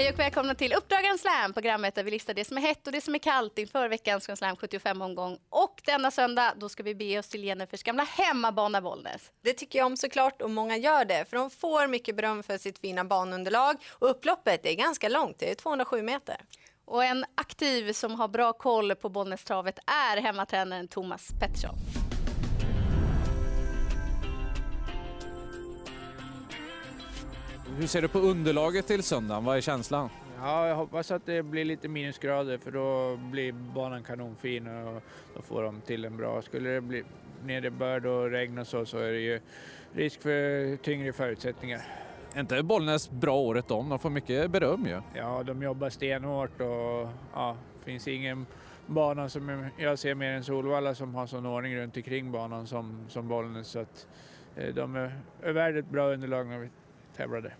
Hej och välkomna till Uppdragaren Slam, programmet där vi listar det som är hett och det som är kallt inför veckans Grand Slam 75-omgång. Och denna söndag, då ska vi bege oss till Jennifers gamla hemmabana Bollnäs. Det tycker jag om såklart och många gör det för de får mycket beröm för sitt fina banunderlag och upploppet är ganska långt, det är 207 meter. Och en aktiv som har bra koll på Bollnästravet är hemmatränaren Thomas Pettersson. Hur ser du på underlaget till söndagen? Vad är känslan? Ja, jag hoppas att det blir lite minusgrader för då blir banan kanonfin och då får de till en bra. Skulle det bli nederbörd och regn och så, så är det ju risk för tyngre förutsättningar. Är inte Bollnäs bra året om? De får mycket beröm ju. Ja, de jobbar stenhårt och ja, finns ingen bana som jag ser mer än Solvalla som har sån ordning runt omkring banan som, som Bollnäs. Så att, eh, de är, är värda ett bra underlag när vi tävlar där.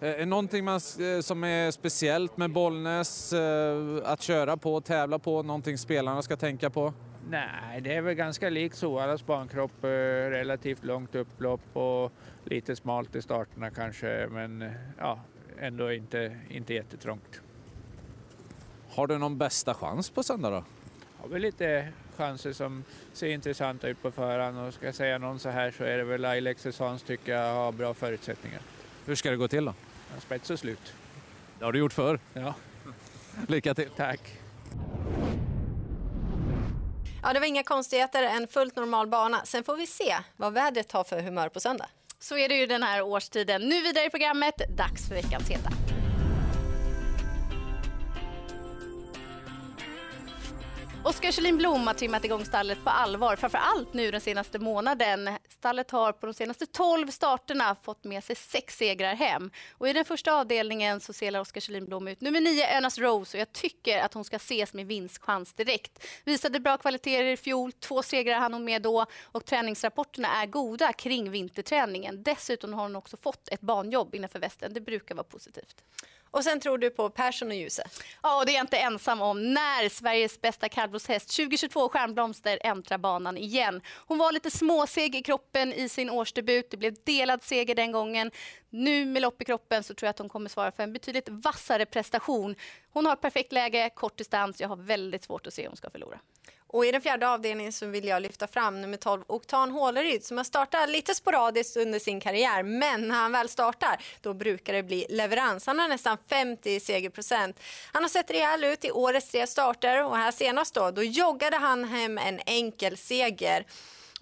Eh, Är någonting man, eh, som är speciellt med Bollnäs eh, att köra på, tävla på? Någonting spelarna ska tänka på? Nej, det är väl ganska likt Soalas bankropp. Relativt långt upplopp och lite smalt i starterna kanske, men ja, ändå inte, inte jättetrångt. Har du någon bästa chans på söndag då? Har vi lite chanser som ser intressanta ut på förhand och ska jag säga någon så här så är det väl Laila Exelsons tycker jag har bra förutsättningar. Hur ska det gå till då? Spets och slut. Det har du gjort förr. Ja, Lycka till! tack. Ja, det var inga konstigheter, en fullt normal bana. Sen får vi se vad vädret har för humör på söndag. Så är det ju den här årstiden. Nu vidare i programmet, dags för veckans heta. Oskar Kjellin Blom har trimmat igång stallet på allvar, framför allt nu den senaste månaden. Stallet har på de senaste 12 starterna fått med sig sex segrar hem. Och I den första avdelningen så selar Oskar Kjellin Blom ut nummer nio, Önas Rose, och jag tycker att hon ska ses med vinstchans direkt. Visade bra kvaliteter i fjol, två segrar hann hon med då och träningsrapporterna är goda kring vinterträningen. Dessutom har hon också fått ett banjobb innanför västen. Det brukar vara positivt. Och sen tror du på Persson och Djuse. Ja, och det är jag inte ensam om. När Sveriges bästa kallblodshäst 2022 Stjärnblomster äntrar banan igen. Hon var lite småseg i kroppen i sin årsdebut. Det blev delad seger den gången. Nu med lopp i kroppen så tror jag att hon kommer svara för en betydligt vassare prestation. Hon har perfekt läge, kort distans. Jag har väldigt svårt att se om hon ska förlora. Och i den fjärde avdelningen så vill jag lyfta fram nummer 12, Oktan Håleryd, som har startat lite sporadiskt under sin karriär. Men när han väl startar, då brukar det bli leverans. Han har nästan 50 segerprocent. Han har sett rejäl ut i årets tre starter och här senast då, då joggade han hem en enkel seger.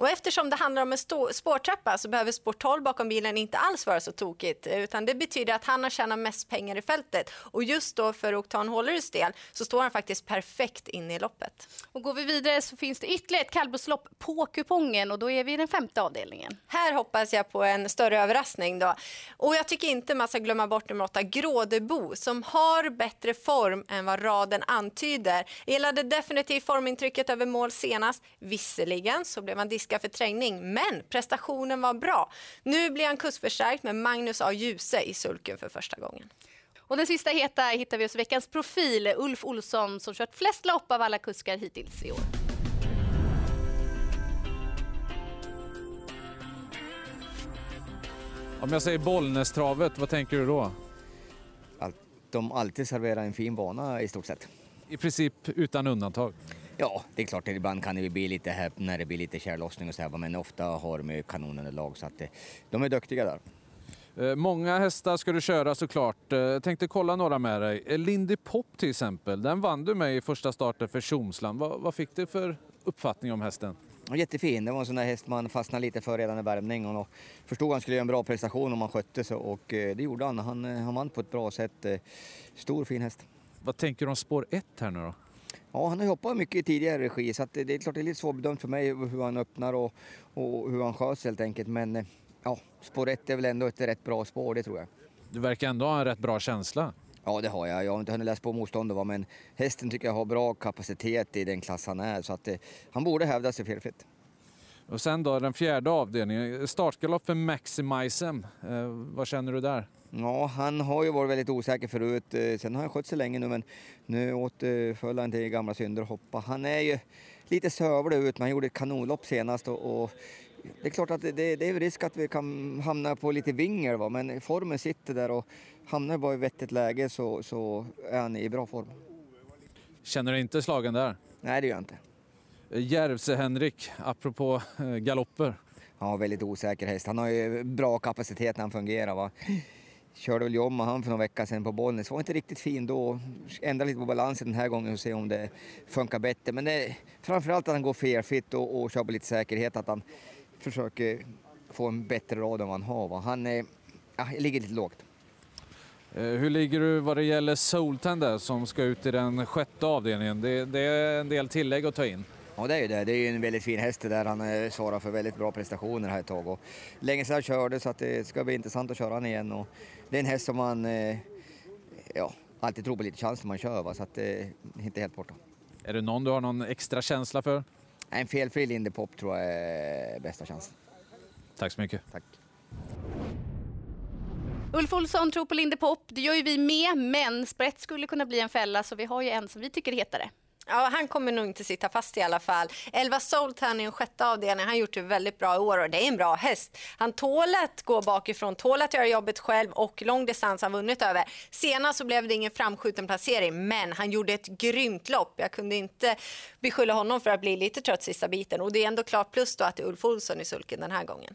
Och eftersom det handlar om en spårtrappa så behöver spår 12 bakom bilen inte alls vara så tokigt. Utan det betyder att han har tjänat mest pengar i fältet. Och just då för Oktan Håleryds del så står han faktiskt perfekt inne i loppet. Och går vi vidare så finns det ytterligare ett kallblodslopp på kupongen och då är vi i den femte avdelningen. Här hoppas jag på en större överraskning då. Och jag tycker inte man ska glömma bort nummer 8, Grådebo, som har bättre form än vad raden antyder. Gillade definitivt formintrycket över mål senast. Visserligen så blev han diskad för trängning, men prestationen var bra. Nu blir han kursförstärkt med Magnus A. Djuse i sulken för första gången. Och den sista heta hittar vi hos veckans profil, Ulf Olsson, som kört flest lopp av alla kuskar hittills i år. Om jag säger Bollnästravet, vad tänker du då? att de alltid serverar en fin bana i stort sett. I princip utan undantag. Ja, det är klart att ibland kan det bli lite här när det blir lite tjällossning och så här, men ofta har de ju kanonunderlag så att eh, de är duktiga där. Eh, Många hästar ska du köra såklart. Eh, Jag tänkte kolla några med dig. Lindy Pop till exempel, den vann du med i första starten för Tjomsland. Vad, vad fick du för uppfattning om hästen? Jättefin, det var en sån där häst man fastnade lite för redan i värmningen och förstod att han skulle göra en bra prestation om han skötte sig och det gjorde han. Han, han vann på ett bra sätt. Stor fin häst. Vad tänker du om spår 1 här nu då? Ja, han har hoppat mycket i tidigare regi så det är klart det är lite svårbedömt för mig hur han öppnar och, och hur han sköts helt enkelt. Men eh, ja, spår 1 är väl ändå ett rätt bra spår, det tror jag. Du verkar ändå ha en rätt bra känsla. Ja, det har jag. Jag har inte hunnit läsa på motståndet, men hästen tycker jag har bra kapacitet i den klass han är. Så att, eh, han borde hävda sig felfritt. Och sen då den fjärde avdelningen, startgalopp för Maximisem. Eh, vad känner du där? Ja, han har ju varit väldigt osäker förut. Eh, Sen har han skött sig länge nu, men nu återföll han till gamla synder och hoppa. Han är ju lite sövlig ut, men han gjorde ett kanonlopp senast och, och det är klart att det, det är risk att vi kan hamna på lite vingel va? men formen sitter där och hamnar bara i vettigt läge så, så är han i bra form. Känner du inte slagen där? Nej, det gör jag inte. Järvse-Henrik, apropå eh, galopper. Han har väldigt osäker häst. Han har ju bra kapacitet när han fungerar. Va? Körde väl om han för några veckor sedan på Bollnäs. Var inte riktigt fin då. Ändra lite på balansen den här gången och se om det funkar bättre. Men det, framförallt att han går felfritt och, och kör på lite säkerhet. Att han försöker få en bättre rad än vad han har. Va? Han är, ja, ligger lite lågt. Eh, Hur ligger du vad det gäller Soltan där som ska ut i den sjätte avdelningen? Det, det är en del tillägg att ta in. Ja, det är ju det. Det är ju en väldigt fin häst där. Han eh, svarar för väldigt bra prestationer här ett tag. Och länge sedan jag körde så att det ska bli intressant att köra han igen. Och det är en häst som man eh, ja, alltid tror på lite chans när man kör, va? så att det är inte helt borta. Är det någon du har någon extra känsla för? En felfri Lindy Pop tror jag är bästa chansen. Tack så mycket. Tack. Ulf Olsson tror på Linde Pop. Det gör ju vi med, men sprätt skulle kunna bli en fälla så vi har ju en som vi tycker är hetare. Ja, han kommer nog inte sitta fast i alla fall. Elva Solt Soltan i en sjätte avdelning. Han har gjort det väldigt bra i år och det är en bra häst. Han tål att gå bakifrån, tål att göra jobbet själv och lång distans har vunnit över. Senast så blev det ingen framskjuten placering, men han gjorde ett grymt lopp. Jag kunde inte beskylla honom för att bli lite trött sista biten och det är ändå klart plus då att det är Ulf Olsson i sulken den här gången.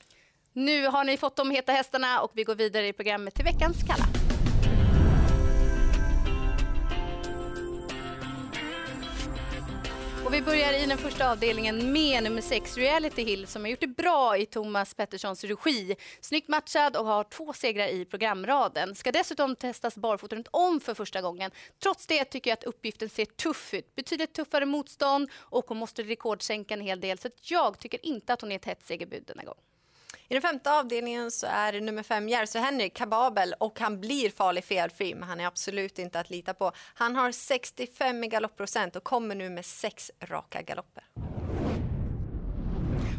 Nu har ni fått de heta hästarna och vi går vidare i programmet till veckans kalla. Och vi börjar i den första avdelningen med nummer 6, Reality Hill, som har gjort det bra i Thomas Petterssons regi. Snyggt matchad och har två segrar i programraden. Ska dessutom testas barfota runt om för första gången. Trots det tycker jag att uppgiften ser tuff ut. Betydligt tuffare motstånd och hon måste rekordsänka en hel del. Så jag tycker inte att hon är ett hett segerbud denna gång. I den femte avdelningen så är det nummer fem Järvsö Henrik kababel och han blir farlig felfri men han är absolut inte att lita på. Han har 65 i galoppprocent och kommer nu med sex raka galopper.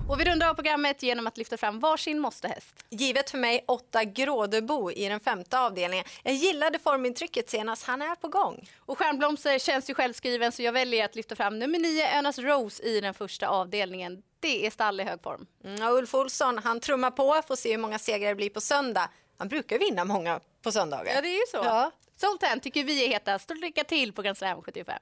Och vi rundar av programmet genom att lyfta fram varsin måstehäst. Givet för mig åtta Grådebo i den femte avdelningen. Jag gillade formintrycket senast, han är på gång. Och Stjärnblomster känns ju självskriven så jag väljer att lyfta fram nummer nio Önas Rose i den första avdelningen. Det är stall i hög form. Mm, Ulf Olsson, han trummar på, får se hur många segrar det blir på söndag. Han brukar vinna många på söndagar. Ja, det är ju så. Ja. Sultan tycker vi är hetast. Stort lycka till på Grand Slam 75.